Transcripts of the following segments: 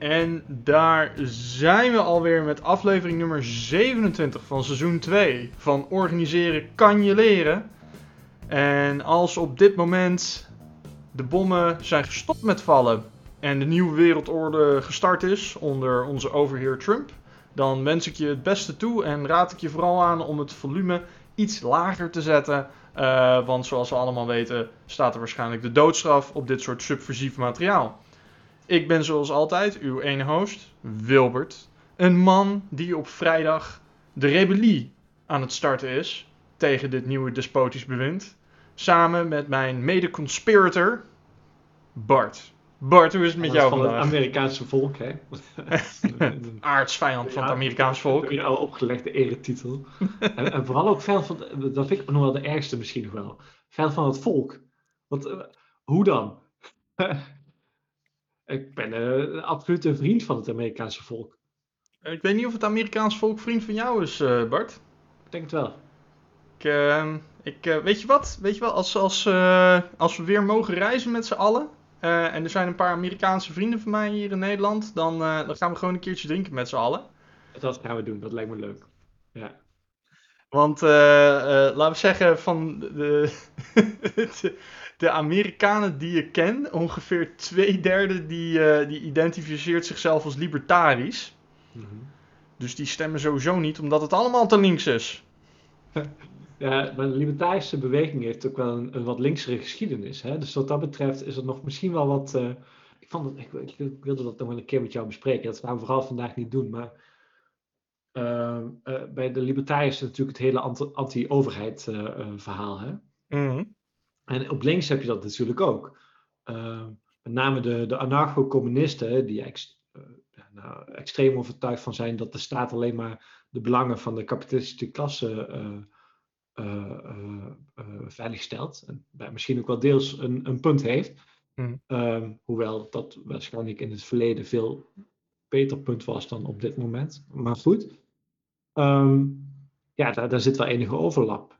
En daar zijn we alweer met aflevering nummer 27 van seizoen 2 van Organiseren kan je leren. En als op dit moment de bommen zijn gestopt met vallen en de nieuwe wereldorde gestart is onder onze overheer Trump, dan wens ik je het beste toe en raad ik je vooral aan om het volume iets lager te zetten. Uh, want zoals we allemaal weten staat er waarschijnlijk de doodstraf op dit soort subversief materiaal. Ik ben zoals altijd uw ene host, Wilbert. Een man die op vrijdag de rebellie aan het starten is tegen dit nieuwe despotisch bewind. Samen met mijn mede-conspirator, Bart. Bart, hoe is het met jou van vandaag? het Amerikaanse volk, hè? Aardsvijand van het Amerikaanse volk. Een al opgelegde eretitel. en, en, vooral ook fan van, dat vind ik nog wel de ergste misschien nog wel. Fan van het volk. Want, uh, hoe dan? ik ben absoluut een vriend van het Amerikaanse volk. Ik weet niet of het Amerikaanse volk vriend van jou is, uh, Bart. Ik denk het wel. Ik, uh, ik, weet je wat? Weet je wel, als, als, als we weer mogen reizen met z'n allen. en er zijn een paar Amerikaanse vrienden van mij hier in Nederland. Dan, dan gaan we gewoon een keertje drinken met z'n allen. Dat gaan we doen, dat lijkt me leuk. Ja. Want laten we zeggen, van de, de, de Amerikanen die ik ken, ongeveer twee derde die, uh, die identificeert zichzelf als libertarisch. Mm -hmm. Dus die stemmen sowieso niet, omdat het allemaal te links is. Ja, maar de libertarische beweging heeft ook wel een, een wat linksere geschiedenis. Hè? Dus wat dat betreft is er nog misschien wel wat. Ik, vond dat, ik, ik, wilde dat nog wel een keer met jou bespreken. Dat gaan we vooral vandaag niet doen. Maar bij de libertariërs is natuurlijk het hele anti-overheid verhaal. Hè? Mm -hmm. En op links heb je dat natuurlijk ook. Uh, met name de, de anarcho-communisten, die ex, nou, extreem overtuigd van zijn dat de staat alleen maar de belangen van de kapitalistische klasse uh, veilig stelt. En misschien ook wel deels een, een punt heeft. Mm. hoewel dat waarschijnlijk in het verleden veel beter punt was dan op dit moment. Maar goed. Um, ja, daar, daar zit wel enige overlap.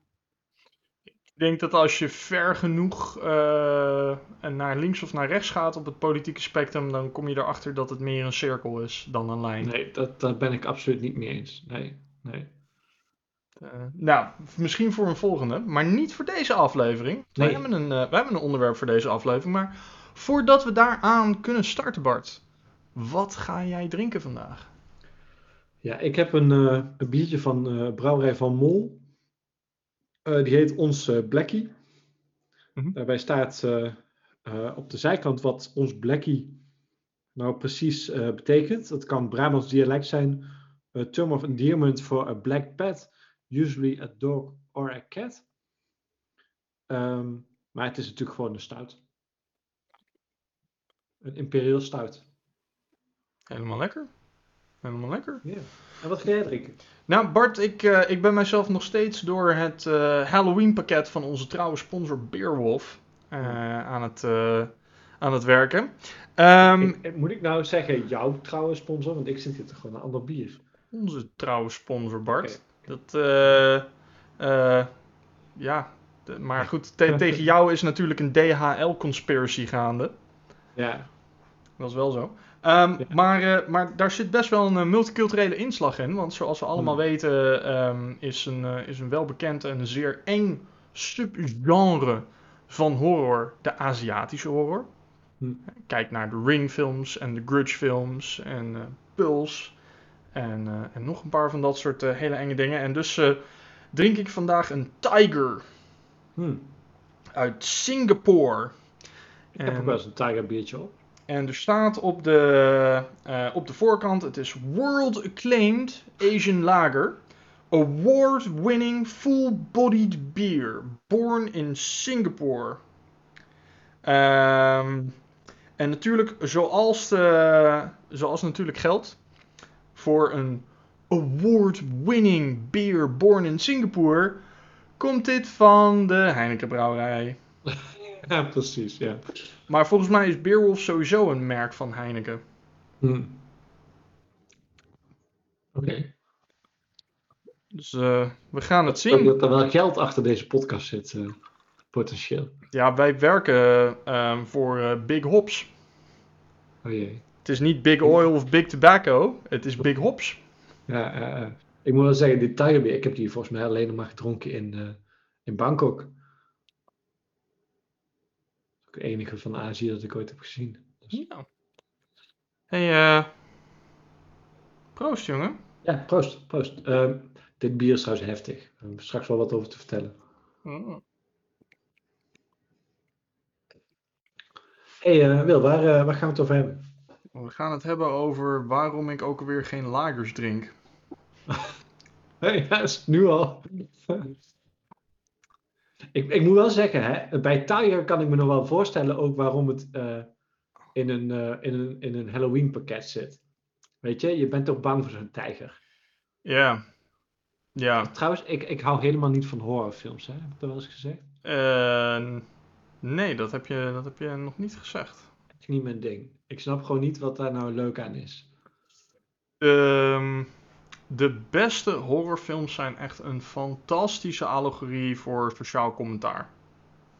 Ik denk dat als je ver genoeg uh, naar links of naar rechts gaat op het politieke spectrum, dan kom je erachter dat het meer een cirkel is dan een lijn. Nee, dat, daar ben ik absoluut niet mee eens. Nee, nee. Uh, nou, misschien voor een volgende, maar niet voor deze aflevering. Nee. We, hebben een, uh, we hebben een onderwerp voor deze aflevering, maar voordat we daaraan kunnen starten, Bart, wat ga jij drinken vandaag? Ja, ik heb een, een biertje van Brouwerij van Mol. Uh, die heet ons uh, Blackie. Mhm. Mm -hmm. Daarbij staat uh, op de zijkant wat ons Blackie nou precies betekent. Dat kan Brabants dialect zijn. A term of endearment for a black pet, usually a dog or a cat. Um, maar het is natuurlijk gewoon een stout. Een imperieel stout. Helemaal lekker. Helemaal lekker. Ja. En wat ga jij drinken? Nou, Bart, ik, uh, ik ben mijzelf nog steeds door het uh, Halloween pakket van onze trouwe sponsor Beerwolf uh, aan, het, aan het werken. Um, ik, moet ik nou zeggen jouw trouwe sponsor? Want ik zit hier toch gewoon een ander bier. Onze trouwe sponsor, Bart. Okay. Dat, ja, maar goed, te, tegen jou is natuurlijk een DHL-conspiracy gaande. Ja. Dat is wel zo. Um, ja. maar, uh, maar daar zit best wel een uh, multiculturele inslag in. Want zoals we allemaal hmm. weten, um, is, een, uh, is een welbekend en zeer eng subgenre van horror de Aziatische horror. Hmm. Kijk naar de Ring films en de Grudge films en Pulse. En, en nog een paar van dat soort hele enge dingen. En dus drink ik vandaag een Tiger hmm. uit Singapore. Ik heb ook wel eens een Tiger biertje op. En er staat op de, uh, op de voorkant: het is World Acclaimed Asian Lager. Award-winning full-bodied beer. Born in Singapore. Um, en natuurlijk, zoals, de, zoals natuurlijk geldt voor een award-winning beer born in Singapore, komt dit van de Heineken brouwerij. Ja, precies, ja. Maar volgens mij is Beerwolf sowieso een merk van Heineken. Hmm. Oké. Okay. Dus uh, we gaan het zien. Dat er wel geld achter deze podcast zit, uh, potentieel. Ja, wij werken uh, voor Big Hops. Oh jee. Het is niet Big Oil of Big Tobacco, het is Big Hops. Ja, eh, eh, ik moet wel zeggen, die Tigerbeer, ik heb die volgens mij alleen nog maar gedronken in, eh, in Bangkok. Ook enige van Azië dat ik ooit heb gezien. Dus- Ja. Hey, eh proost jongen. Ja, proost, proost. Ehm, dit bier is trouwens heftig. We straks wel wat over te vertellen. Mm. hey, eh, Wil, waar, eh, waar gaan we het over hebben? We gaan het hebben over waarom ik ook alweer geen lagers drink. Hey, is nu al. Ik, ik moet wel zeggen, hè, bij Tiger kan ik me nog wel voorstellen ook waarom het eh, in, een, eh, in, een, in een Halloween pakket zit. Weet je, je bent toch bang voor zo'n tijger. Ja. Ja. Trouwens, ik, ik hou helemaal niet van horrorfilms, hè? heb ik dat wel eens gezegd? Eh, nee, dat heb, je, dat heb je nog niet gezegd. Dat is niet mijn ding. Ik snap gewoon niet wat daar nou leuk aan is. Ehm, de beste horrorfilms zijn echt een fantastische allegorie voor sociaal commentaar.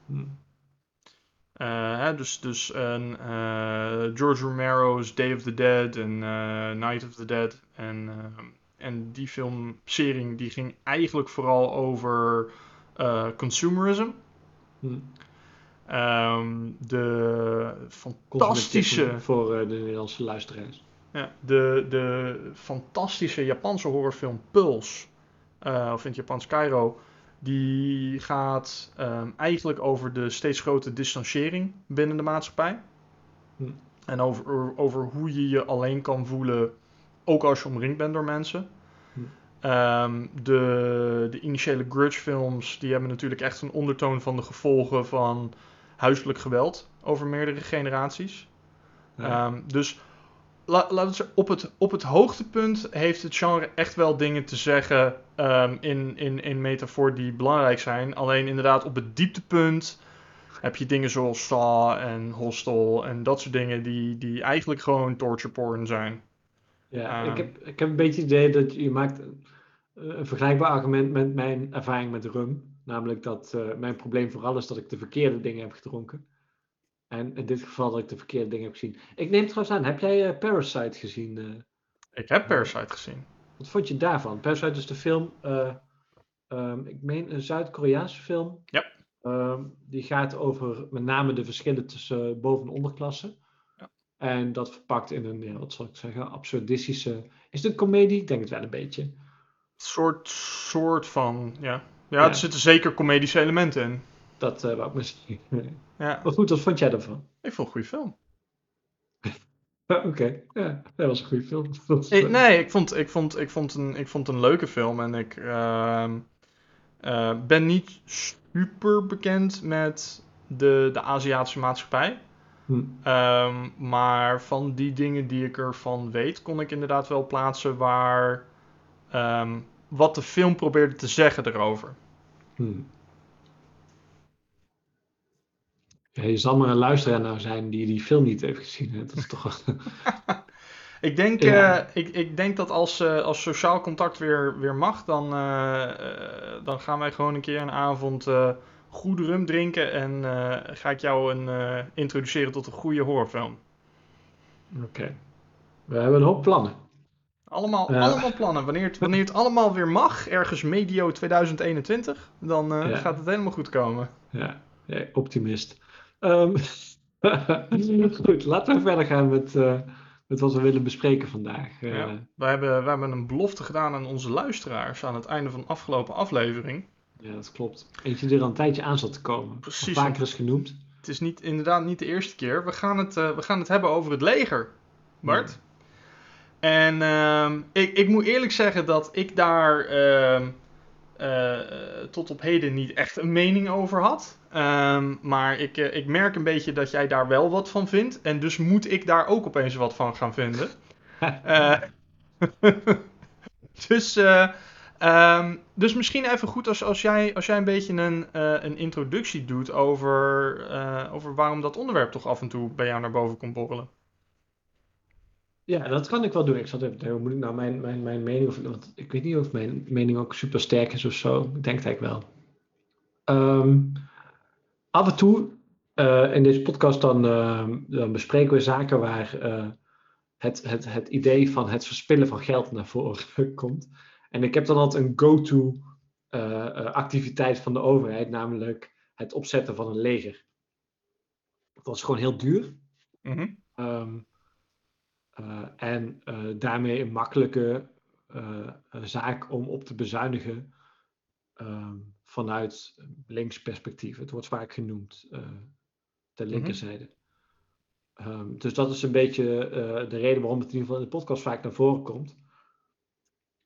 Hm. Eh, hè, dus dus een, eh, George Romero's Day of the Dead en eh, Night of the Dead. En, en die filmserie die ging eigenlijk vooral over consumerism. Hm. Ehm, de fantastische, voor de Nederlandse luisteraars. Ja, de, de fantastische Japanse horrorfilm Pulse, eh, of in het Japans Cairo, die gaat ehm, eigenlijk over de steeds grotere distanciering binnen de maatschappij. Hm. En over, over hoe je je alleen kan voelen, ook als je omringd bent door mensen. Hm. Ehm, de, de initiële Grudge films, die hebben natuurlijk echt een ondertoon van de gevolgen van huiselijk geweld over meerdere generaties. Ja. Ehm, dus laten we op het, op het hoogtepunt heeft het genre echt wel dingen te zeggen ehm, in, in, in metafoor die belangrijk zijn. Alleen inderdaad op het dieptepunt heb je dingen zoals Saw en Hostel en dat soort dingen die, die eigenlijk gewoon torture porn zijn. Ja, Ehm. ik, heb, ik heb een beetje het idee dat je maakt een, een vergelijkbaar argument met mijn ervaring met rum. Namelijk dat eh, mijn probleem vooral is dat ik de verkeerde dingen heb gedronken. En in dit geval dat ik de verkeerde dingen heb gezien. Ik neem trouwens aan, heb jij eh, Parasite gezien? eh? Ik heb Parasite gezien. wat vond je daarvan? Parasite is de film, eh, ehm, ik meen een Zuid-Koreaanse film. Ja. Ehm, die gaat over met name de verschillen tussen boven- en onderklasse. Ja. En dat verpakt in een, ja, wat zal ik zeggen, absurdistische... Is het een komedie? Ik denk het wel een beetje. Soort, soort van, ja. Ja, Ja. er zitten zeker comedische elementen in. Dat eh wou ik misschien. Ja, Maar goed, wat vond jij daarvan? ik vond een goede film. Ah, Oké, ja, dat was een goede film. Ik, eh, nee, ik vond, ik, vond, ik, vond een, ik vond een leuke film en ik ehm, eh, ben niet super bekend met de, de Aziatische maatschappij. hm, Ehm, maar van die dingen die ik ervan weet, kon ik inderdaad wel plaatsen waar ehm, wat de film probeerde te zeggen erover. hm. Ja, je zal maar een luisteraar nou zijn die die film niet heeft gezien. Hè? Dat is toch. Ik denk, Ja. eh, ik, ik denk dat als, eh, als sociaal contact weer, weer mag, dan, eh, dan gaan wij gewoon een keer een avond goede rum drinken en ga ik jou een, introduceren tot een goede horrorfilm. Oké. We hebben een hoop plannen. Allemaal, allemaal plannen. Wanneer het, wanneer het allemaal weer mag, ergens medio 2021, dan Ja. gaat het helemaal goed komen. Ja, ja, optimist. Ehm, goed, laten we verder gaan met, eh, met wat we willen bespreken vandaag. Eh, Ja. We, hebben, we hebben een belofte gedaan aan onze luisteraars aan het einde van de afgelopen aflevering. ja, dat klopt. Eentje die er al een tijdje aan zat te komen. Precies, Al vaker is genoemd. Het is niet, inderdaad niet de eerste keer. We gaan het, eh, we gaan het hebben over het leger, Bart. En ehm, ik, ik moet eerlijk zeggen dat ik daar eh, tot op heden niet echt een mening over had. Ehm, maar ik, eh, ik merk een beetje dat jij daar wel wat van vindt. En dus moet ik daar ook opeens wat van gaan vinden. Eh, dus, eh, ehm, dus misschien even goed als, als, jij, als jij een beetje een, een introductie doet over, over waarom dat onderwerp toch af en toe bij jou naar boven komt borrelen. Ja, dat kan ik wel doen. Ik zat even te denken, moet ik nou mijn, mijn, mijn mening... Of, want ik weet niet of mijn mening ook super sterk is of zo. Ik denk het eigenlijk wel. Ehm, af en toe eh, in deze podcast dan, ehm, dan bespreken we zaken waar, eh, het, het, het idee van het verspillen van geld naar voren komt. En ik heb dan altijd een go-to uh, activiteit van de overheid, namelijk het opzetten van een leger. Dat is gewoon heel duur. Um, uh, en uh, daarmee een makkelijke zaak om op te bezuinigen um, vanuit links perspectief. Het wordt vaak genoemd ter mhm. linkerzijde. Um, dus dat is een beetje de reden waarom het in ieder geval in de podcast vaak naar voren komt.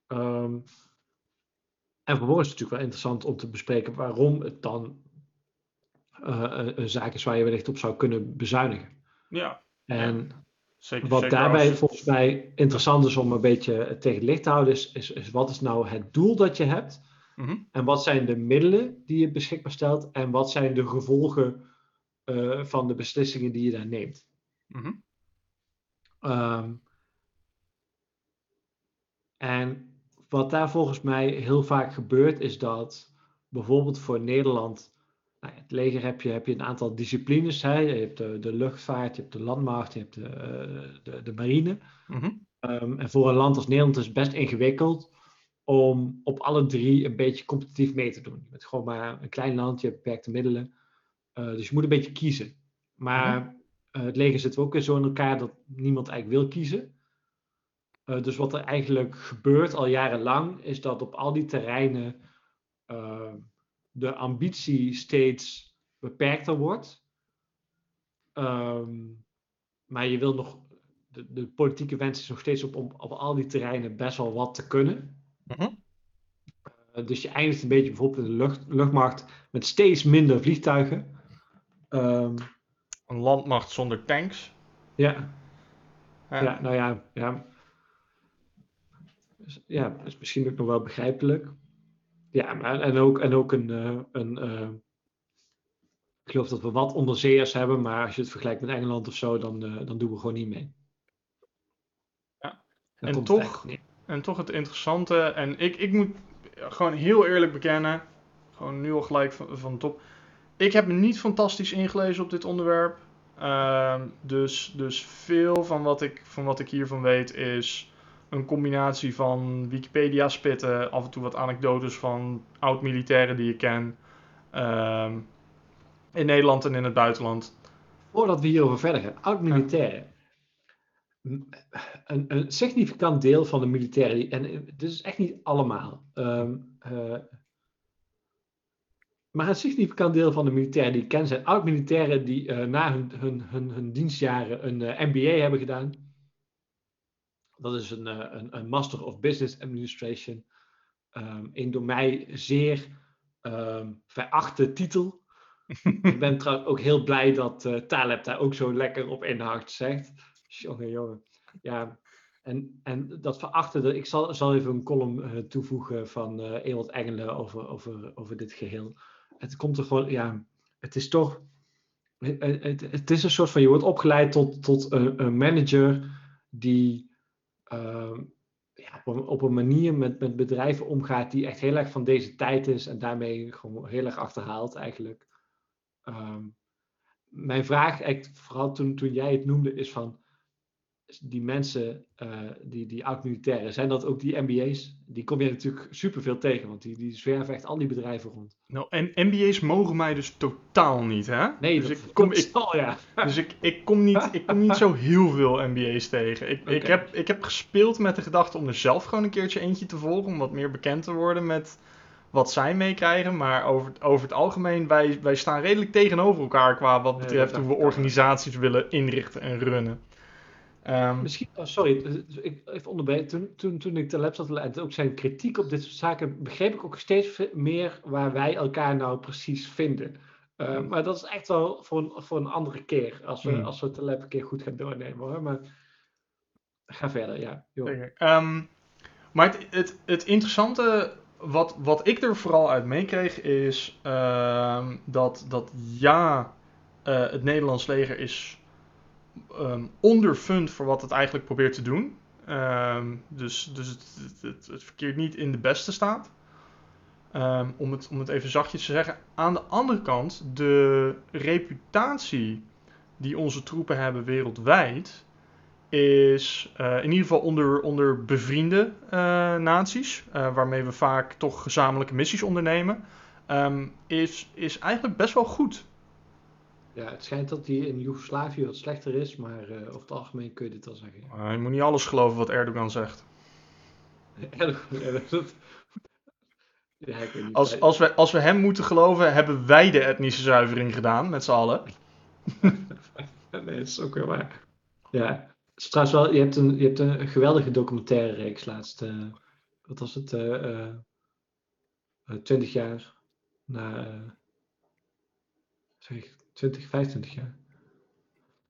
Um, en vervolgens is het natuurlijk wel interessant om te bespreken waarom het dan uh, een zaak is waar je wellicht op zou kunnen bezuinigen. Ja. En zeker, wat daarbij volgens mij interessant is om een beetje tegen het licht te houden, is, is, is wat is nou het doel dat je hebt? Mm En wat zijn de middelen die je beschikbaar stelt? En wat zijn de gevolgen uh, van de beslissingen die je daar neemt? Mm um, en wat daar volgens mij heel vaak gebeurt, is dat bijvoorbeeld voor Nederland, nou, het leger heb je, heb je een aantal disciplines. Hè? Je hebt de, de luchtvaart, je hebt de landmacht, je hebt de, eh, de, de marine. Mm en voor een land als Nederland is het best ingewikkeld om op alle drie een beetje competitief mee te doen. Je bent gewoon maar een klein land, je hebt beperkte middelen. Uh, dus je moet een beetje kiezen. Maar mm het leger zit ook zo in elkaar dat niemand eigenlijk wil kiezen. Uh, dus wat er eigenlijk gebeurt al jarenlang, is dat op al die terreinen uh, de ambitie steeds beperkter wordt. Um, maar je wil nog, de, de, politieke wens is nog steeds op, om op al die terreinen best wel wat te kunnen. Mm -hmm. uh, dus je eindigt een beetje bijvoorbeeld in de lucht, luchtmacht met steeds minder vliegtuigen. Um, een landmacht zonder tanks. Ja. Ja, ja nou ja, ja ja, dat is misschien ook nog wel begrijpelijk. Ja, maar, en ook, en ook een, uh, een uh, ik geloof dat we wat onderzeeërs hebben, maar als je het vergelijkt met Engeland of zo, dan, uh, dan doen we gewoon niet mee. Ja, en toch, en toch het interessante, en ik, ik moet gewoon heel eerlijk bekennen, gewoon nu al gelijk van, van top. Ik heb me niet fantastisch ingelezen op dit onderwerp. Ehm, dus, dus veel van wat, ik, van wat ik hiervan weet is een combinatie van Wikipedia spitten, af en toe wat anekdotes van oud-militairen die ik ken. Uh, in Nederland en in het buitenland. Voordat we hierover verder gaan, oud-militairen. Een, een, significant deel van de militairen, en dit is echt niet allemaal, um, uh, maar een significant deel van de militairen die ik ken zijn oud-militairen die uh, na hun, hun, hun, hun, dienstjaren een MBA hebben gedaan. Dat is een, eh, een, een Master of Business Administration. Um, een door mij zeer um, verachte titel. ik ben trouwens ook heel blij dat uh, Taleb daar ook zo lekker op inhakt zegt. Jongen, jongen. Ja, en, en dat verachte, ik zal, zal even een column uh, toevoegen van uh, Ewald Engelen over, over, over dit geheel. Het komt er gewoon, ja, het is toch, het, het, het is een soort van, je wordt opgeleid tot, tot een, een manager die ja, op, een, op, een, manier met, met bedrijven omgaat die echt heel erg van deze tijd is en daarmee gewoon heel erg achterhaalt eigenlijk. Um, mijn vraag, eigenlijk, vooral toen, toen jij het noemde, is van die mensen, uh, die, die oud-militairen, zijn dat ook die MBA's? Die kom je natuurlijk superveel tegen, want die, die zwerven echt al die bedrijven rond. Nou, en MBA's mogen mij dus totaal niet, hè? Nee, dus dat, ik kom, ik, al, ja. Dus ik, ik, kom niet, ik kom niet zo heel veel MBA's tegen. Ik, okay. ik, heb, ik heb gespeeld met de gedachte om er zelf gewoon een keertje eentje te volgen, om wat meer bekend te worden met wat zij meekrijgen. Maar over, over het algemeen, wij, wij staan redelijk tegenover elkaar qua wat betreft nee, hoe we organisaties willen inrichten en runnen. Um, Misschien, oh, sorry, ik even onderbreken. Toen, toen, toen ik de lab zat en ook zijn kritiek op dit soort zaken, begreep ik ook steeds meer waar wij elkaar nou precies vinden. Uh, mm. Maar dat is echt wel voor een, voor een andere keer, als we, mm. als we het lab een keer goed gaan doornemen hoor. Maar ga verder, ja. Um, maar het, het, het interessante, wat, wat ik er vooral uit meekreeg, is uh, dat, dat ja, uh, het Nederlands leger is um, onderfund voor wat het eigenlijk probeert te doen. Um, dus dus het, het, verkeert niet in de beste staat. Um, om, het, om het even zachtjes te zeggen. Aan de andere kant, de reputatie die onze troepen hebben wereldwijd is in ieder geval onder, onder bevriende naties, waarmee we vaak toch gezamenlijke missies ondernemen, ehm, is, is eigenlijk best wel goed. Ja, het schijnt dat die in Joegoslavië wat slechter is, maar uh, over het algemeen kun je dit wel zeggen. Uh, je moet niet alles geloven wat Erdogan zegt. niet. Als, als, we, als we hem moeten geloven, hebben wij de etnische zuivering gedaan, met z'n allen. nee, dat is ook weer waar. Ja, trouwens wel, je hebt een, je hebt een geweldige documentaire reeks laatst. Uh, wat was het? Uh, 20 jaar na. zeg ik, 20, 25 jaar.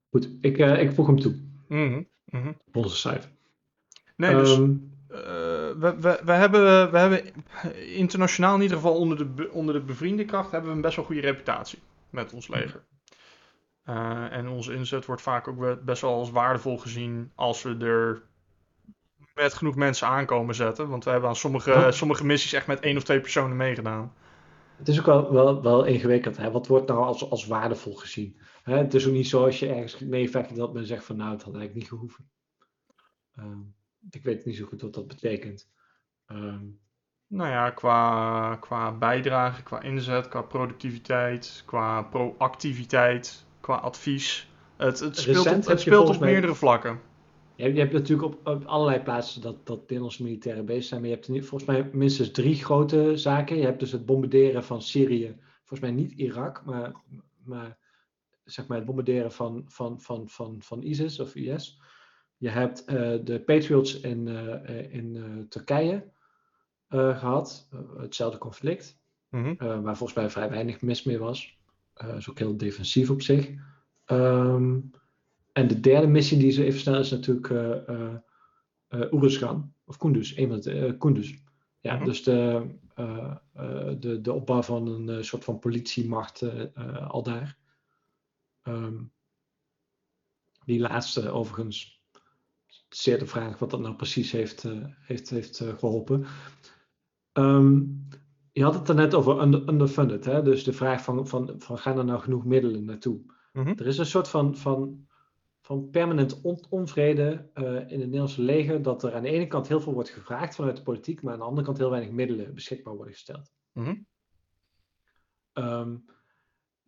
Goed, ik, uh, ik voeg hem toe. Mm -hmm. Onze cijfer. Nee, dus um, uh, we, we, we, hebben, we hebben internationaal in ieder geval onder de, onder de bevriende kracht hebben we een best wel goede reputatie met ons leger. Uh, en onze inzet wordt vaak ook best wel als waardevol gezien als we er met genoeg mensen aankomen zetten. Want we hebben aan sommige, sommige missies echt met één of twee personen meegedaan. Het is ook wel, wel, wel ingewikkeld. Hè? Wat wordt nou als, als waardevol gezien? Hè? Het is ook niet zo als je ergens meevecht dat men zegt van nou, het had eigenlijk niet gehoeven. Um, ik weet niet zo goed wat dat betekent. Um, nou ja, qua, qua bijdrage, qua inzet, qua productiviteit, qua proactiviteit, qua advies. Het, het speelt op, het speelt op meerdere vlakken. Je hebt, je hebt natuurlijk op, op, allerlei plaatsen dat, dat Nederlandse militairen bezig zijn. Maar je hebt volgens mij minstens drie grote zaken. Je hebt dus het bombarderen van Syrië. Volgens mij niet Irak, maar, maar zeg maar het bombarderen van, van, van, van, van ISIS of IS. Je hebt uh, de Patriots in, uh, in uh, Turkije gehad. hetzelfde conflict. Mm -hmm. waar volgens mij vrij weinig mis mee was. Dat is ook heel defensief op zich. Um, en de derde missie die ze even snel is natuurlijk uh, Of Kunduz. Een van de, Kunduz. Ja, mm-hmm. dus de, de, de opbouw van een soort van politiemacht al daar. Um, die laatste overigens. Zeer de vraag wat dat nou precies heeft, heeft, heeft geholpen. Um, je had het er net over underfunded. Hè? Dus de vraag van, van, van gaan er nou genoeg middelen naartoe? Mm-hmm. Er is een soort van, van van permanent on onvrede uh, in het Nederlandse leger. Dat er aan de ene kant heel veel wordt gevraagd vanuit de politiek, maar aan de andere kant heel weinig middelen beschikbaar worden gesteld. Mm -hmm. um,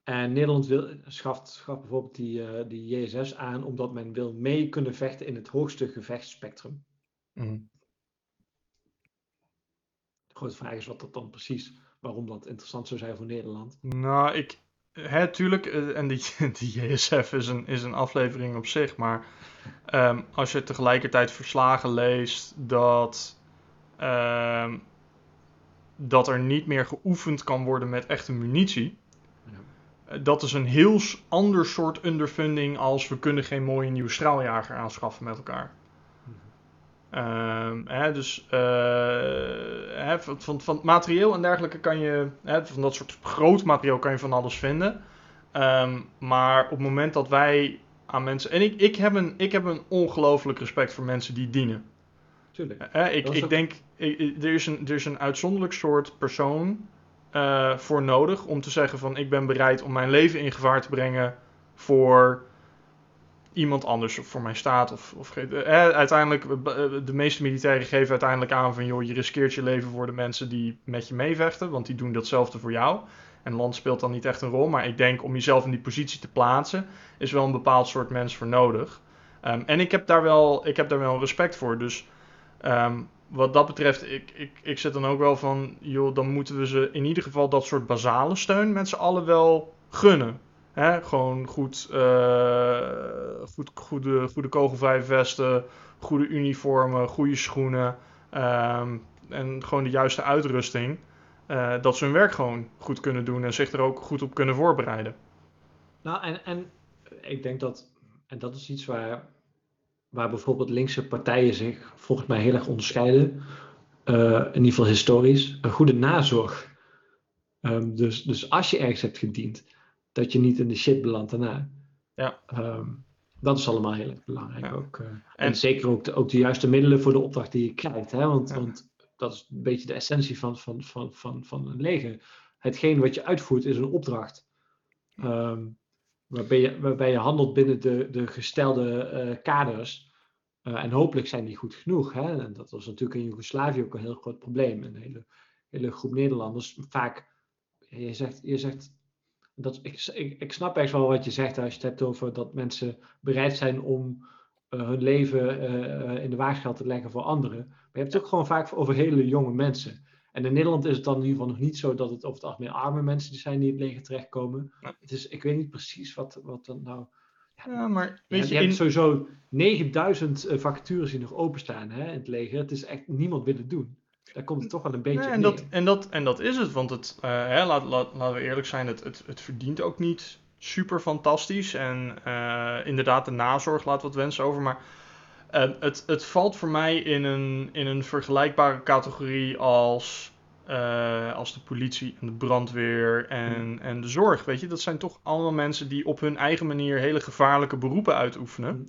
en Nederland wil, schaft, schaft bijvoorbeeld die, uh, die JSS aan omdat men wil mee kunnen vechten in het hoogste gevechtsspectrum. Mm -hmm. De grote vraag is wat dat dan precies, waarom dat interessant zou zijn voor Nederland. Nou, ik, Hè, tuurlijk, eh, en die, die JSF is een, is een aflevering op zich, maar um, als je tegelijkertijd verslagen leest dat, um, dat er niet meer geoefend kan worden met echte munitie, ja. Eh, dat is een heel ander soort underfunding als we kunnen geen mooie nieuwe straaljager aanschaffen met elkaar. Um, hè, dus uh, hè, van, van, van materieel en dergelijke kan je, hè, van dat soort groot materieel kan je van alles vinden. Um, maar op het moment dat wij aan mensen. En ik, ik heb een, ik heb een ongelooflijk respect voor mensen die dienen. Tuurlijk. Hè, ik, ik denk, ik, er, is een, er is een uitzonderlijk soort persoon uh, voor nodig om te zeggen: van ik ben bereid om mijn leven in gevaar te brengen voor iemand anders voor mijn staat. Of, of eh, uiteindelijk, eh, de meeste militairen geven uiteindelijk aan van joh, je riskeert je leven voor de mensen die met je meevechten, want die doen datzelfde voor jou. En land speelt dan niet echt een rol, maar ik denk om jezelf in die positie te plaatsen, is wel een bepaald soort mens voor nodig. Um, en ik heb daar wel, ik heb daar wel respect voor. Dus um, wat dat betreft, ik, ik, ik dan ook wel van, joh, dan moeten we ze in ieder geval dat soort basale steun met z'n allen wel gunnen. Gewoon goed, uh, goed, goede, goede kogelvrije vesten, goede uniformen, goede schoenen um, en gewoon de juiste uitrusting. Uh, dat ze hun werk gewoon goed kunnen doen en zich er ook goed op kunnen voorbereiden. Nou, en, en ik denk dat, en dat is iets waar, waar bijvoorbeeld linkse partijen zich volgens mij heel erg onderscheiden, uh, in ieder geval historisch, een goede nazorg. Um, dus, dus als je ergens hebt gediend, dat je niet in de shit belandt daarna. Ja. Um, dat is allemaal heel erg belangrijk ook. Uh, en, en, zeker ook de, ook de juiste middelen voor de opdracht die je krijgt. Hè? Want, ja. want dat is een beetje de essentie van, van, van, van, van een leger. Hetgeen wat je uitvoert is een opdracht. Um, waarbij, je, waarbij je handelt binnen de, de gestelde uh, kaders. en hopelijk zijn die goed genoeg. Hè? En dat was natuurlijk in Joegoslavië ook een heel groot probleem. Een hele, hele groep Nederlanders vaak, je zegt, je zegt dat, ik, ik, ik snap echt wel wat je zegt als je het hebt over dat mensen bereid zijn om hun leven in de waagschaal te leggen voor anderen. Maar je hebt het ook gewoon vaak over hele jonge mensen. En in Nederland is het dan in ieder geval nog niet zo dat het over het algemeen arme mensen zijn die in het leger terechtkomen. Het is, ik weet niet precies wat, wat dan nou. Ja, maar weet je, je hebt sowieso 9000 eh, vacatures die nog openstaan hè, in het leger. Het is echt niemand willen doen. Daar komt het toch wel een beetje nee, en dat, en, dat, en dat is het, want het, uh, hè, laat, laat, laten we eerlijk zijn, het, het, het verdient ook niet super fantastisch. En uh, inderdaad, de nazorg laat wat wensen over. Maar uh, het, het valt voor mij in een, in een vergelijkbare categorie als, als de politie en de brandweer en, en de zorg. Weet je, dat zijn toch allemaal mensen die op hun eigen manier hele gevaarlijke beroepen uitoefenen.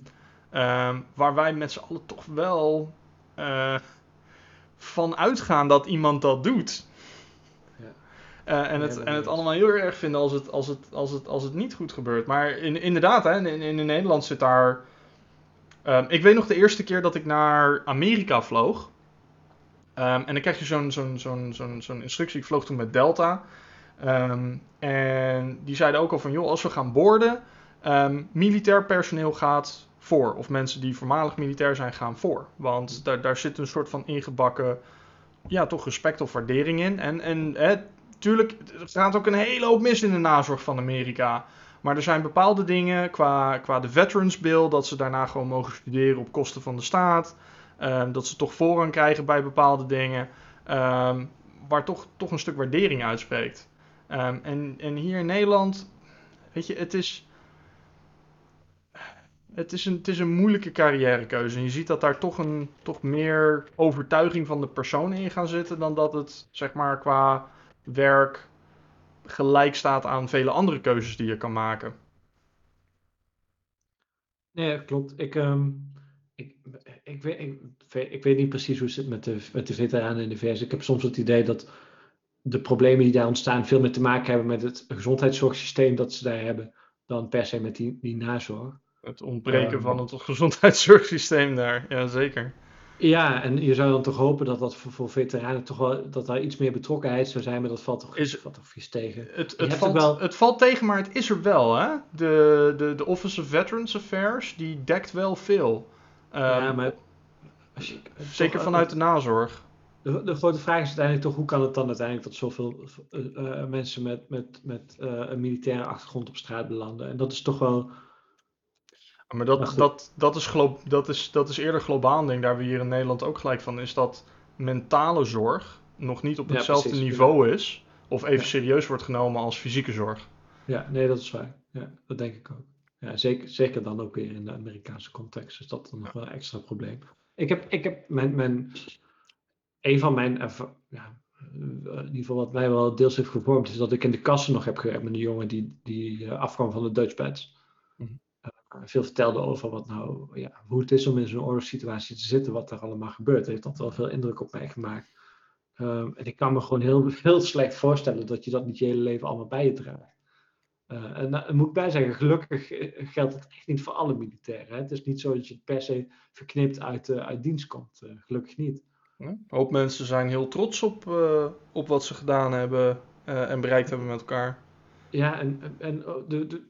Uh, waar wij met z'n allen toch wel van uitgaan dat iemand dat doet. Ja. en, het, en het allemaal heel erg vinden als het, als het, als het, als het niet goed gebeurt. Maar in, inderdaad, hè, in, in Nederland zit daar Um, ik weet nog de eerste keer dat ik naar Amerika vloog. Um, en dan krijg je zo'n zo'n zo'n zo'n zo'n instructie. Ik vloog toen met Delta. Um, en die zeiden ook al van, joh, als we gaan boorden, militair personeel gaat voor. Of mensen die voormalig militair zijn, gaan voor. Want daar, daar zit een soort van ingebakken, ja, toch respect of waardering in. En, en hè, tuurlijk, er gaat ook een hele hoop mis in de nazorg van Amerika. Maar er zijn bepaalde dingen qua, qua de Veterans Bill, dat ze daarna gewoon mogen studeren op kosten van de staat. Um, dat ze toch voorrang krijgen bij bepaalde dingen. Um, waar toch, toch een stuk waardering uitspreekt. Um, en, en hier in Nederland, weet je, het is. Het is, een, het is een moeilijke carrièrekeuze. En je ziet dat daar toch, een, toch meer overtuiging van de persoon in gaan zitten. dan dat het zeg maar qua werk gelijk staat aan vele andere keuzes die je kan maken. Nee, klopt. Ik, um, ik, ik, weet, ik, weet niet precies hoe het zit met de, met de veteranen in de VS. Ik heb soms het idee dat de problemen die daar ontstaan veel meer te maken hebben met het gezondheidszorgsysteem dat ze daar hebben, dan per se met die, die nazorg. Het ontbreken um, van het gezondheidszorgsysteem daar, ja zeker. Ja, en je zou dan toch hopen dat dat voor, voor, veteranen toch wel dat daar iets meer betrokkenheid zou zijn, maar dat valt toch, is, valt toch vies tegen. Het, het, valt, wel... het valt tegen, maar het is er wel, hè? De, de, de Office of Veterans Affairs, die dekt wel veel. Um, ja, maar... Als je, zeker toch, vanuit de nazorg. De, de, grote vraag is uiteindelijk toch, hoe kan het dan uiteindelijk dat zoveel uh, uh, mensen met, met, met uh, een militaire achtergrond op straat belanden? En dat is toch wel maar dat, dat, dat, is dat, is, dat is eerder globaal, denk daar we hier in Nederland ook gelijk van, is dat mentale zorg nog niet op hetzelfde niveau is, of even serieus wordt genomen als fysieke zorg. Ja, nee, dat is waar. Ja, dat denk ik ook. Ja, zeker, zeker dan ook weer in de Amerikaanse context is dat dan nog wel een extra probleem. Ik heb, ik heb mijn, mijn, een van mijn, ja, in ieder geval wat mij wel deels heeft gevormd, is dat ik in de kassen nog heb gewerkt met een jongen die, die uh, afkwam van de Dutch Bands veel vertelde over wat nou, ja, hoe het is om in zo'n oorlogssituatie te zitten, wat er allemaal gebeurt. Heeft dat wel veel indruk op mij gemaakt. Um, en ik kan me gewoon heel, heel slecht voorstellen dat je dat niet je hele leven allemaal bij je draagt. Uh, en daar moet ik bij zeggen, gelukkig eh, geldt het echt niet voor alle militairen. Hè? Het is niet zo dat je het per se verknipt uit, uh, uit dienst komt. Uh, gelukkig niet. Een hoop mensen zijn heel trots op, op wat ze gedaan hebben en bereikt hebben met elkaar. Ja, en, en de, de,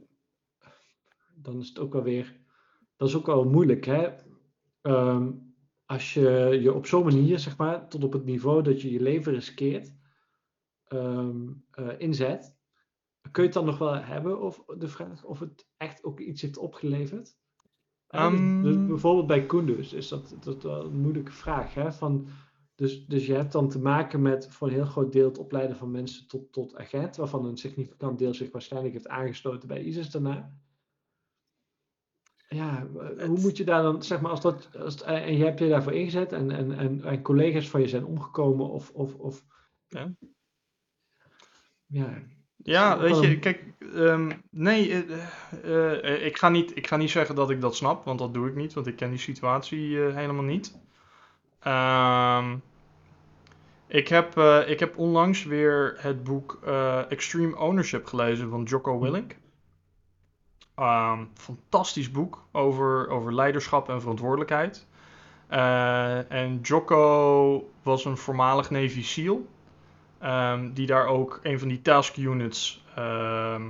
dan is het ook wel weer, dat is ook wel moeilijk. Hè? Um, als je je op zo'n manier, zeg maar, tot op het niveau dat je je leven riskeert, um, uh, inzet, kun je het dan nog wel hebben of de vraag of het echt ook iets heeft opgeleverd? Um, dus, bijvoorbeeld bij Kunduz is dat, dat wel een moeilijke vraag. Hè? Van, dus, dus je hebt dan te maken met voor een heel groot deel het opleiden van mensen tot, tot agent, waarvan een significant deel zich waarschijnlijk heeft aangesloten bij ISIS daarna ja, hoe moet je daar dan, zeg maar, als dat, als en je hebt je daarvoor ingezet en, en, en, en, collega's van je zijn omgekomen of, of, of ja. Ja, ja weet je, kijk, um, nee, uh, uh, ik, ga niet, ik ga niet zeggen dat ik dat snap, want dat doe ik niet, want ik ken die situatie uh, helemaal niet. Um, ik, heb, ik heb onlangs weer het boek Extreme Ownership gelezen van Jocko Willink. Um, fantastisch boek over, over leiderschap en verantwoordelijkheid. Eh, en Jocko was een voormalig Navy SEAL. ehm, die daar ook een van die task units. ehm,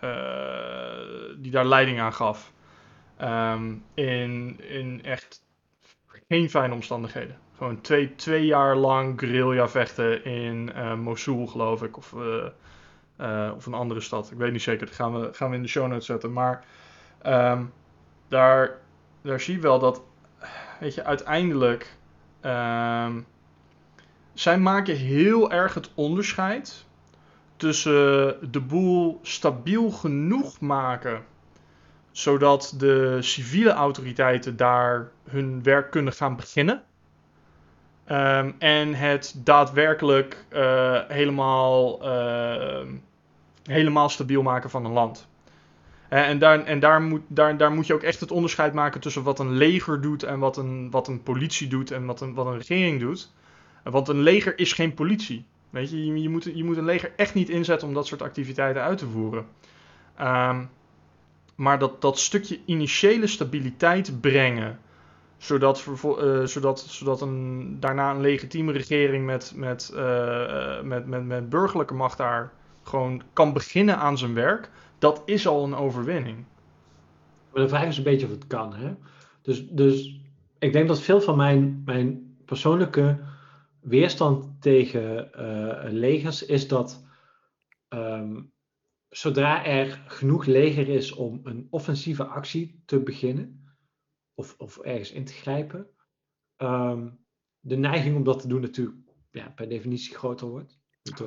eh, die daar leiding aan gaf. Ehm, in, in echt geen fijne omstandigheden. Gewoon twee, twee jaar lang guerrilla vechten in eh, Mosul, geloof ik. Of, eh, of een andere stad. Ik weet niet zeker. Dat gaan we, gaan we in de show notes zetten. Maar ehm, daar, daar zie je wel dat, weet je, uiteindelijk. ehm, zij maken heel erg het onderscheid tussen de boel stabiel genoeg maken zodat de civiele autoriteiten daar hun werk kunnen gaan beginnen. Ehm, en het daadwerkelijk eh, helemaal, helemaal stabiel maken van een land. Eh, en daar, en daar, moet, daar, daar moet je ook echt het onderscheid maken tussen wat een leger doet en wat een, wat een politie doet en wat een, wat een regering doet. Want een leger is geen politie. Weet je, je, je, moet, je moet een leger echt niet inzetten om dat soort activiteiten uit te voeren. Ehm, maar dat, dat stukje initiële stabiliteit brengen, zodat, eh, zodat, zodat een, daarna een legitieme regering met, met, eh, met, met, met burgerlijke macht daar gewoon kan beginnen aan zijn werk, dat is al een overwinning. Maar de vraag een beetje of het kan. Hè? Dus, dus ik denk dat veel van mijn, mijn persoonlijke weerstand tegen eh, legers is dat ehm, zodra er genoeg leger is om een offensieve actie te beginnen, of, of ergens in te grijpen, ehm, de neiging om dat te doen natuurlijk ja, per definitie groter wordt.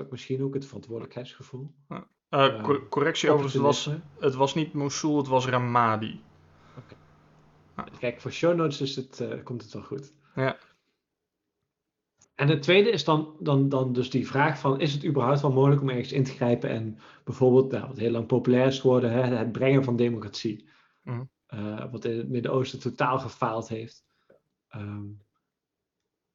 Misschien ook het verantwoordelijkheidsgevoel. Eh, Eh, co- correctie overigens, het was, het was niet Mosul, het was Ramadi. Kijk, voor show notes is het, eh, komt het wel goed. Ja. En het tweede is dan, dan, dan dus die vraag van, is het überhaupt wel mogelijk om ergens in te grijpen en bijvoorbeeld, nou, wat heel lang populair is geworden, hè, het brengen van democratie. Mhm. Wat in het Midden-Oosten totaal gefaald heeft. Ehm,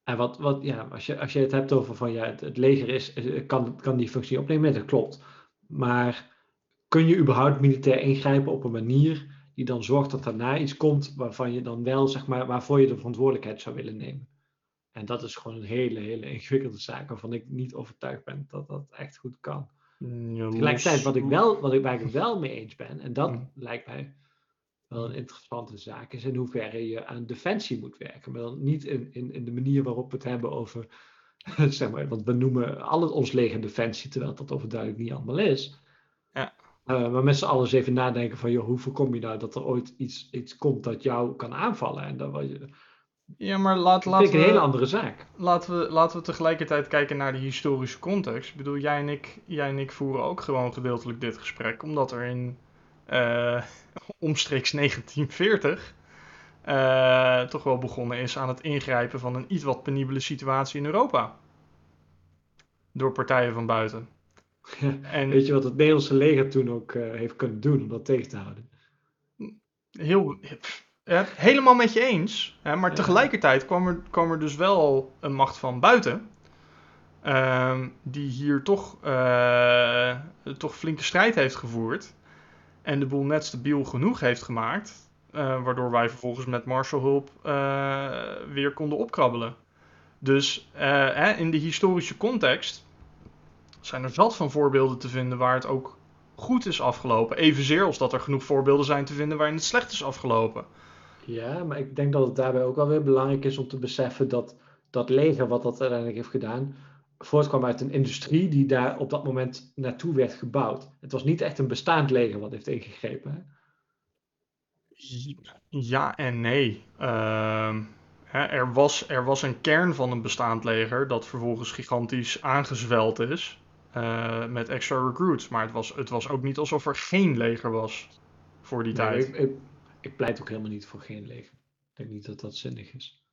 en wat, wat ja, als je, als je het hebt over van, ja, het, het leger is, kan, kan die functie opnemen, dat klopt. Maar kun je überhaupt militair ingrijpen op een manier die dan zorgt dat daarna iets komt waarvan je dan wel, zeg maar, waarvoor je de verantwoordelijkheid zou willen nemen. En dat is gewoon een hele, hele ingewikkelde zaak waarvan ik niet overtuigd ben dat dat echt goed kan. Ja, Tegelijkertijd, wat ik wel, wat ik, waar ik wel mee eens ben, en dat Mm. lijkt mij wel een interessante zaak, is in hoeverre je aan defensie moet werken. Maar dan niet in, in, in de manier waarop we het hebben over, zeg maar, want we noemen al het ons leger defensie, terwijl dat overduidelijk niet allemaal is. Ja. Eh, maar met z'n allen eens even nadenken van, joh, hoe voorkom je nou dat er ooit iets, iets komt dat jou kan aanvallen? En dat, was je, dat Ja, maar laat, vind laten ik een we... hele andere zaak. Laten we, laten we tegelijkertijd kijken naar de historische context. Ik bedoel, jij en ik, jij en ik voeren ook gewoon gedeeltelijk dit gesprek, omdat er in omstreeks 1940 eh, toch wel begonnen is aan het ingrijpen van een iets wat penibele situatie in Europa. Door partijen van buiten. En Weet je wat het Nederlandse leger toen ook eh, heeft kunnen doen om dat tegen te houden? heel, eh, helemaal met je eens. Hè, maar Ja. tegelijkertijd kwam er, kwam er dus wel een macht van buiten. ehm, die hier toch, eh, toch flinke strijd heeft gevoerd. En de boel net stabiel genoeg heeft gemaakt. eh, waardoor wij vervolgens met Marshallhulp eh weer konden opkrabbelen. Dus eh, in de historische context zijn er zat van voorbeelden te vinden waar het ook goed is afgelopen. Evenzeer als dat er genoeg voorbeelden zijn te vinden waarin het slecht is afgelopen. Ja, maar ik denk dat het daarbij ook wel weer belangrijk is om te beseffen dat dat leger, wat dat uiteindelijk heeft gedaan, voortkwam uit een industrie die daar op dat moment naartoe werd gebouwd. Het was niet echt een bestaand leger wat heeft ingegrepen. Hè? Ja en nee. Ehm, hè, er, was, er was een kern van een bestaand leger dat vervolgens gigantisch aangezweld is eh, met extra recruits. Maar het was, het was ook niet alsof er geen leger was voor die Nee, tijd. ik, ik, ik pleit ook helemaal niet voor geen leger. Ik denk niet dat dat zinnig is.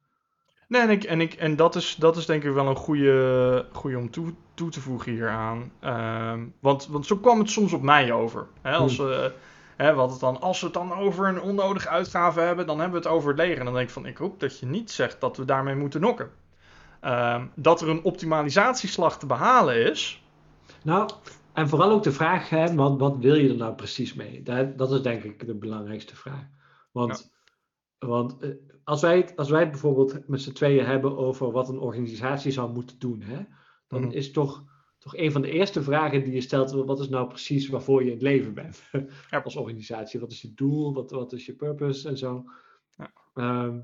Nee, en, ik, en, ik, en dat, is, dat is denk ik wel een goede, goede om toe, toe te voegen hieraan. Ehm, want, want zo kwam het soms op mij over. Hè, als, we, hè, hadden het dan, als we het dan over een onnodige uitgave hebben, dan hebben we het over het leger. En dan denk ik van, ik hoop dat je niet zegt dat we daarmee moeten nokken. Ehm, dat er een optimalisatieslag te behalen is. Nou, en vooral ook de vraag, hè, wat, wat wil je er nou precies mee? Dat, dat is denk ik de belangrijkste vraag. Want Want eh, als, wij het, als wij het bijvoorbeeld met z'n tweeën hebben over wat een organisatie zou moeten doen, hè, dan Mhm. is toch, toch een van de eerste vragen die je stelt, wat is nou precies waarvoor je in het leven bent Ja. als organisatie? Wat is je doel? Wat, wat is je purpose en zo? Ja. Ehm,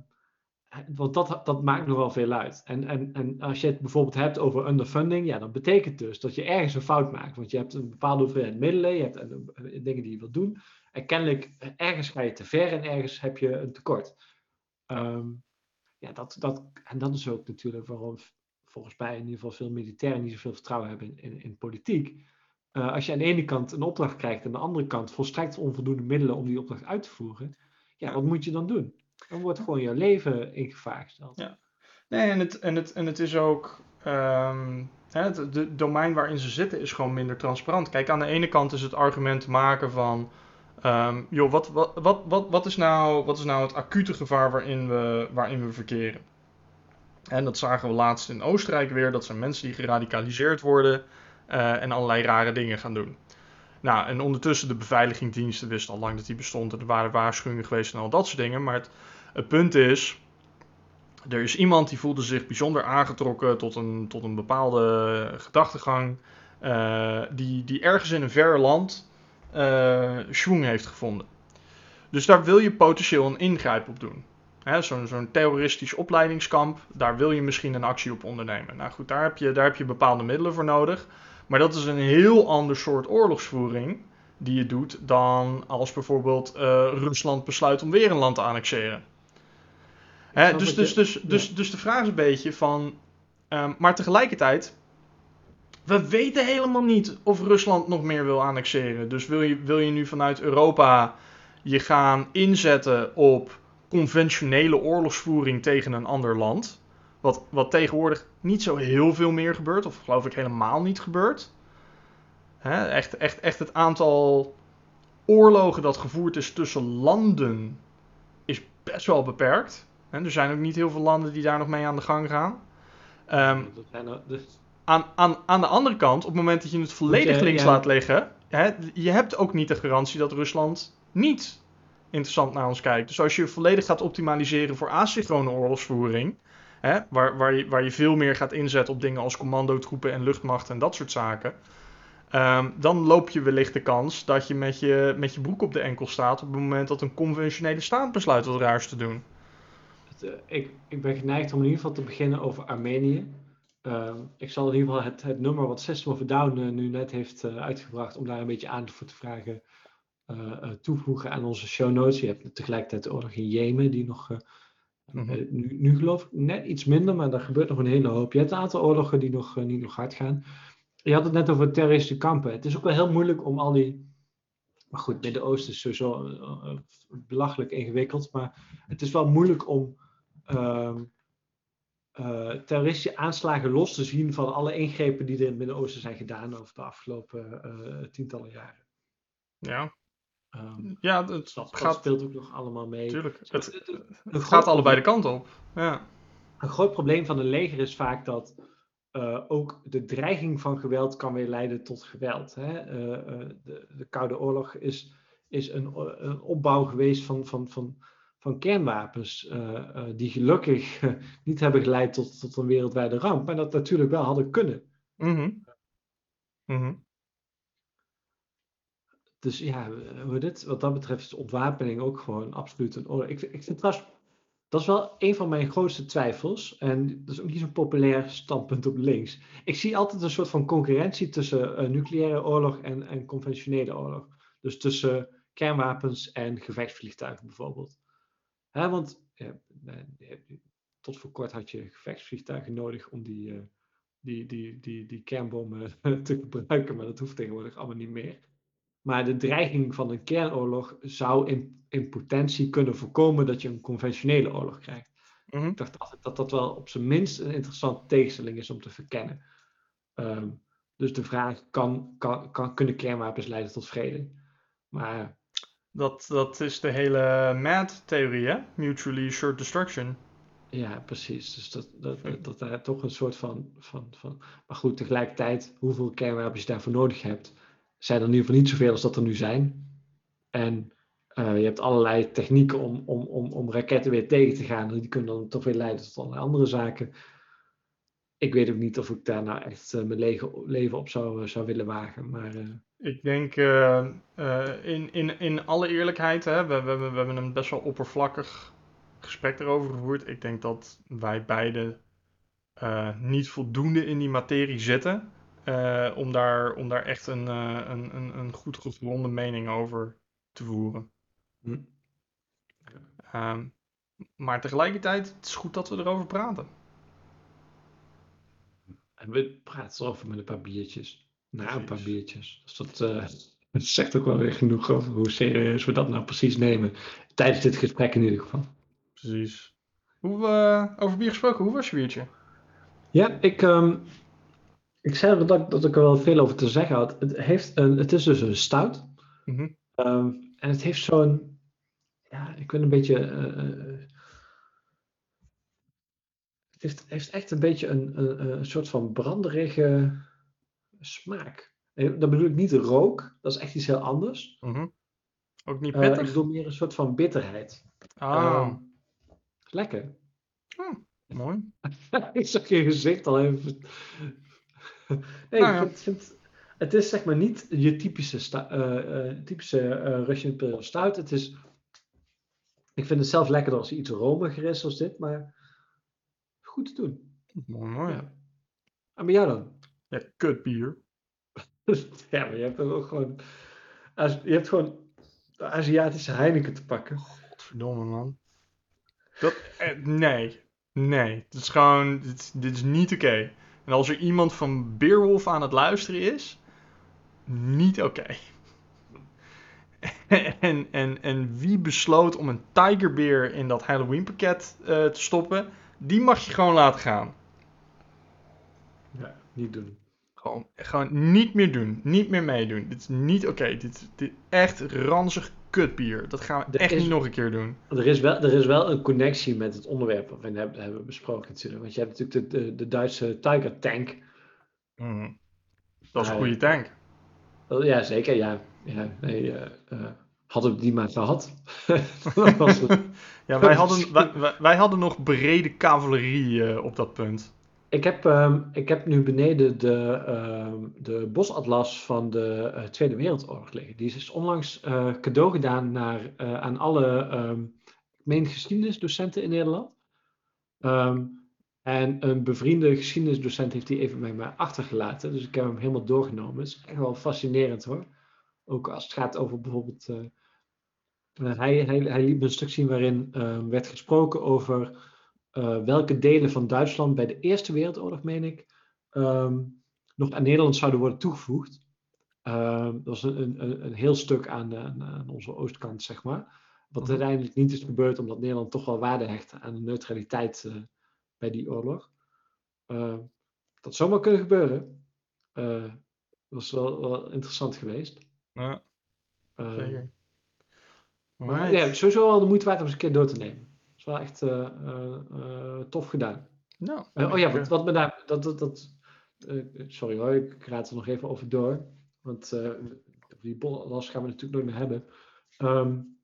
want dat, dat maakt nogal veel uit. En, en, en als je het bijvoorbeeld hebt over underfunding, ja, dan betekent dus dat je ergens een fout maakt. Want je hebt een bepaalde hoeveelheid middelen, je hebt eh, dingen die je wilt doen. En kennelijk, eh, ergens ga je te ver en ergens heb je een tekort. Ehm, ja, dat, dat, en dat is ook natuurlijk waarom volgens mij in ieder geval veel militairen niet zoveel vertrouwen hebben in, in, in politiek. Eh, als je aan de ene kant een opdracht krijgt en aan de andere kant volstrekt onvoldoende middelen om die opdracht uit te voeren, ja, wat moet je dan doen? Dan wordt gewoon je leven in gevaar gesteld. Ja. Nee, en het, en het, en het is ook. ehm, hè, het de domein waarin ze zitten is gewoon minder transparant. Kijk, aan de ene kant is het argument te maken van. Ehm, joh, wat, wat, wat, wat, is nou, wat is nou het acute gevaar waarin we, waarin we verkeren? En dat zagen we laatst in Oostenrijk weer. Dat zijn mensen die geradicaliseerd worden eh, en allerlei rare dingen gaan doen. Nou, en ondertussen de beveiligingsdiensten wisten al lang dat die bestond. En er waren waarschuwingen geweest en al dat soort dingen. Maar het, het punt is, er is iemand die voelde zich bijzonder aangetrokken tot een, tot een bepaalde gedachtegang. eh, die, die ergens in een ver land eh schwung heeft gevonden. Dus daar wil je potentieel een ingrijp op doen. Zo'n terroristisch opleidingskamp, daar wil je misschien een actie op ondernemen. Nou goed, daar heb, je, daar heb je bepaalde middelen voor nodig. Maar dat is een heel ander soort oorlogsvoering die je doet dan als bijvoorbeeld eh, Rusland besluit om weer een land te annexeren. Hè, dus, dus, je- dus, dus, dus de vraag is een beetje van. ehm, maar tegelijkertijd. We weten helemaal niet of Rusland nog meer wil annexeren. Dus wil je, wil je nu vanuit Europa je gaan inzetten op conventionele oorlogsvoering tegen een ander land? Wat, wat tegenwoordig niet zo heel veel meer gebeurt, of geloof ik helemaal niet gebeurt. Hè, echt, echt, echt het aantal oorlogen dat gevoerd is tussen landen is best wel beperkt. Hè, er zijn ook niet heel veel landen die daar nog mee aan de gang gaan. Ehm, Dat zijn dus- aan, aan, aan de andere kant, op het moment dat je het volledig je- links ja. laat liggen, hè, je hebt ook niet de garantie dat Rusland niet interessant naar ons kijkt. Dus als je volledig gaat optimaliseren voor asynchrone oorlogsvoering, hè, waar, waar, je, waar je veel meer gaat inzetten op dingen als commandotroepen en luchtmacht en dat soort zaken, ehm, dan loop je wellicht de kans dat je met, je met je broek op de enkel staat op het moment dat een conventionele staat besluit wat raars te doen. het, eh, ik, ik ben geneigd om in ieder geval te beginnen over Armenië. Ehm, ik zal in ieder geval het, het nummer wat System of a Down eh, nu net heeft eh, uitgebracht, om daar een beetje aandacht voor te vragen, eh, toevoegen aan onze show notes. Je hebt tegelijkertijd de oorlog in Jemen, die nog, Mhm. nu, nu geloof ik net iets minder, maar daar gebeurt nog een hele hoop. Je hebt een aantal oorlogen die nog, niet nog hard gaan. Je had het net over terroristische kampen. Het is ook wel heel moeilijk om al die. Maar goed, Midden-Oosten is sowieso belachelijk ingewikkeld. Maar het is wel moeilijk om ehm, eh, terroristische aanslagen los te zien van alle ingrepen die er in het Midden-Oosten zijn gedaan over de afgelopen eh, tientallen jaren. Ja, Ehm, ja het dat, dat gaat speelt ook nog allemaal mee. natuurlijk. Het, Het, het- het een gaat allebei de kant op. Ja. Een groot probleem van een leger is vaak dat eh, ook de dreiging van geweld kan weer leiden tot geweld. Hè? De, de Koude Oorlog is, is een, een opbouw geweest van, van, van, van kernwapens, eh, eh, die gelukkig niet hebben geleid tot, tot een wereldwijde ramp, maar dat natuurlijk wel hadden kunnen. Mhm. Mhm. Dus ja, hoe dit, wat dat betreft is ontwapening ook gewoon absoluut een oorlog. Ik, ik vind trouwens, dat is wel een van mijn grootste twijfels. En dat is ook niet zo'n populair standpunt op links. Ik zie altijd een soort van concurrentie tussen eh, nucleaire oorlog en, en conventionele oorlog. Dus tussen kernwapens en gevechtsvliegtuigen bijvoorbeeld. Hè, want eh, tot voor kort had je gevechtsvliegtuigen nodig om die, eh, die, die, die, die kernbommen te gebruiken. Maar dat hoeft tegenwoordig allemaal niet meer. Maar de dreiging van een kernoorlog zou in, in potentie kunnen voorkomen dat je een conventionele oorlog krijgt. Mhm. Ik dacht altijd dat dat wel op zijn minst een interessante tegenstelling is om te verkennen. Ehm, dus de vraag, kan, kan, kan, kunnen kernwapens leiden tot vrede? Maar Dat, dat is de hele MAD-theorie, hè? Mutually Assured Destruction. ja, precies. Dus dat, dat, dat, dat daar toch een soort van, van, van... Maar goed, tegelijkertijd, hoeveel kernwapens je daarvoor nodig hebt, zijn er in ieder geval niet zoveel als dat er nu zijn. En Eh, je hebt allerlei technieken om, om, om, om raketten weer tegen te gaan. Die kunnen dan toch weer leiden tot allerlei andere zaken. Ik weet ook niet of ik daar nou echt uh, mijn leven op zou, zou willen wagen. Maar, Ik denk, in, in, in alle eerlijkheid, hè, we, we, we hebben een best wel oppervlakkig gesprek erover gevoerd. Ik denk dat wij beide niet voldoende in die materie zitten. om, daar, om daar echt een, een, een, een goed gegronde mening over te voeren. Hm. Um, maar tegelijkertijd, het is goed dat we erover praten. En we praten erover met een paar biertjes. Na een paar biertjes. Dus dat, uh, dat, zegt ook wel weer genoeg over hoe serieus we dat nou precies nemen. Tijdens dit gesprek in ieder geval. Precies. Hoe, uh, over bier gesproken, hoe was je biertje? Ja, ik, um, ik zei dat, dat ik er wel veel over te zeggen had. Het, heeft een, het is dus een stout. Mm -hmm. um, en het heeft zo'n ja, ik ben een beetje. Uh, het heeft, heeft, echt een beetje een, een, een, soort van branderige smaak. Dat bedoel ik niet rook, dat is echt iets heel anders. Mm -hmm. Ook niet pittig? Uh, ik bedoel meer een soort van bitterheid. Ah. Uh, lekker. Oh, mooi. ik zag je gezicht al even. nee, nou, ik vind, het is zeg maar niet je typische, sta, typische Russian Imperial Stout. Het is ik vind het zelf lekkerder als iets romiger is als dit, maar goed te doen. Mooi, mooi. Ja. En bij jou dan? Ja, kut bier. ja, maar je hebt ook gewoon... Je hebt gewoon de Aziatische Heineken te pakken. Godverdomme, man. Dat, eh, nee. Nee. Het is gewoon... Dit, dit is niet oké. En als er iemand van Beerwolf aan het luisteren is... Niet oké. en, en, en wie besloot om een Tigerbeer in dat Halloween pakket uh, te stoppen, die mag je gewoon laten gaan. Ja, niet doen. Gewoon, gewoon niet meer doen. Niet meer meedoen. Dit is niet oké. Okay. Dit, dit echt ranzig kutbier. Dat gaan we er echt is, niet nog een keer doen. Er is, wel, er is wel een connectie met het onderwerp wat we hebben, hebben besproken natuurlijk. Want je hebt natuurlijk de, de, de Duitse Tiger Tank. Mm. Dat is een goede tank. Ja, zeker. Ja, ja nee, uh, hadden we die maar gehad. ja, wij hadden, wij, wij, hadden nog brede cavalerie uh, op dat punt. Ik heb, um, ik heb nu beneden de, um, de bosatlas van de uh, Tweede Wereldoorlog liggen. Die is onlangs uh, cadeau gedaan naar, uh, aan alle um, geschiedenisdocenten in Nederland. en een bevriende geschiedenisdocent heeft die even bij mij achtergelaten. Dus ik heb hem helemaal doorgenomen. Het is echt wel fascinerend hoor. Ook als het gaat over bijvoorbeeld hij, hij, hij liet me een stuk zien waarin werd gesproken over uh, welke delen van Duitsland bij de Eerste Wereldoorlog, meen ik, um, nog aan Nederland zouden worden toegevoegd. Ehm, dat was een, een, een heel stuk aan, aan, onze oostkant, zeg maar. Wat mm uiteindelijk niet is gebeurd, omdat Nederland toch wel waarde hecht aan de neutraliteit bij die oorlog. Ehm, dat zou maar kunnen gebeuren. dat was wel, wel interessant geweest. Ja, zeker. Maar ja, sowieso wel de moeite waard om eens een keer door te nemen. Wel echt uh, uh, tof gedaan. Nou, oh ja, wat, wat me daar. Dat, dat, dat, sorry hoor, ik raad er nog even over door. Want die last gaan we natuurlijk nooit meer hebben. Um,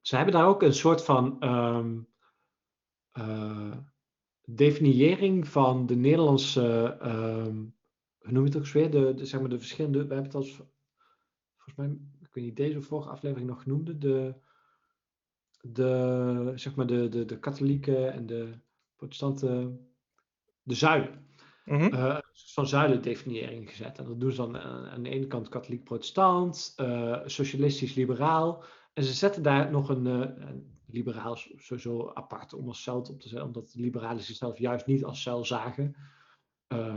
ze hebben daar ook een soort van um, definiëring van de Nederlandse. Um, hoe noem je het ook weer? De, de, zeg maar de verschillende. We hebben het als. Volgens mij ik weet niet, deze vorige aflevering nog noemde, de, de, zeg maar de, de, de katholieken en de protestanten, de zuilen. Mm -hmm. uh, van zuilendefiniëring gezet. En dat doen ze dan aan de ene kant katholiek-protestant, uh, socialistisch-liberaal. En ze zetten daar nog een, uh, liberaal sowieso apart om als cel op te zetten, omdat de liberalen zichzelf juist niet als cel zagen. Uh,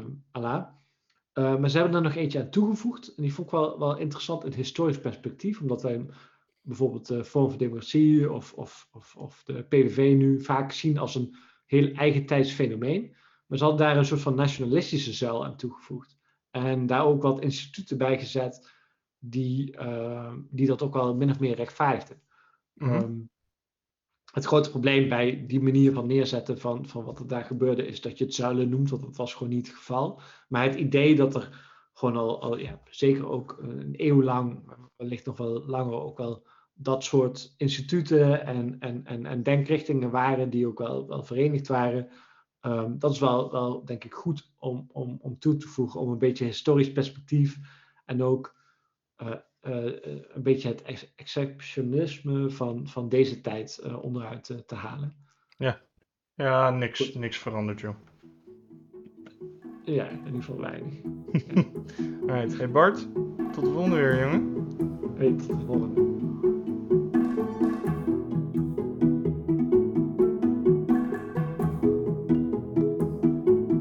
maar ze hebben er nog eentje aan toegevoegd. En die vond ik wel, wel interessant in historisch perspectief. Omdat wij bijvoorbeeld de Vorm voor Democratie of, of, of, of de PVV nu vaak zien als een heel eigentijds fenomeen. Maar ze hadden daar een soort van nationalistische zuil aan toegevoegd. En daar ook wat instituten bij gezet die, uh, die dat ook wel min of meer rechtvaardigden. Mm -hmm. um, het grote probleem bij die manier van neerzetten van, van wat er daar gebeurde, is dat je het zuilen noemt, want dat was gewoon niet het geval. Maar het idee dat er gewoon al, al ja, zeker ook een eeuw lang, wellicht nog wel langer, ook wel dat soort instituten en, en, en, en denkrichtingen waren die ook wel, wel verenigd waren. Ehm, dat is wel, wel, denk ik, goed om, om, om toe te voegen, om een beetje historisch perspectief en ook uh, uh, een beetje het exceptionisme van, van deze tijd uh, onderuit te halen. Ja, ja niks, niks veranderd, joh. Ja, in ieder geval weinig. Alright, hey Bart, tot de volgende weer, jongen. Hey, tot de volgende.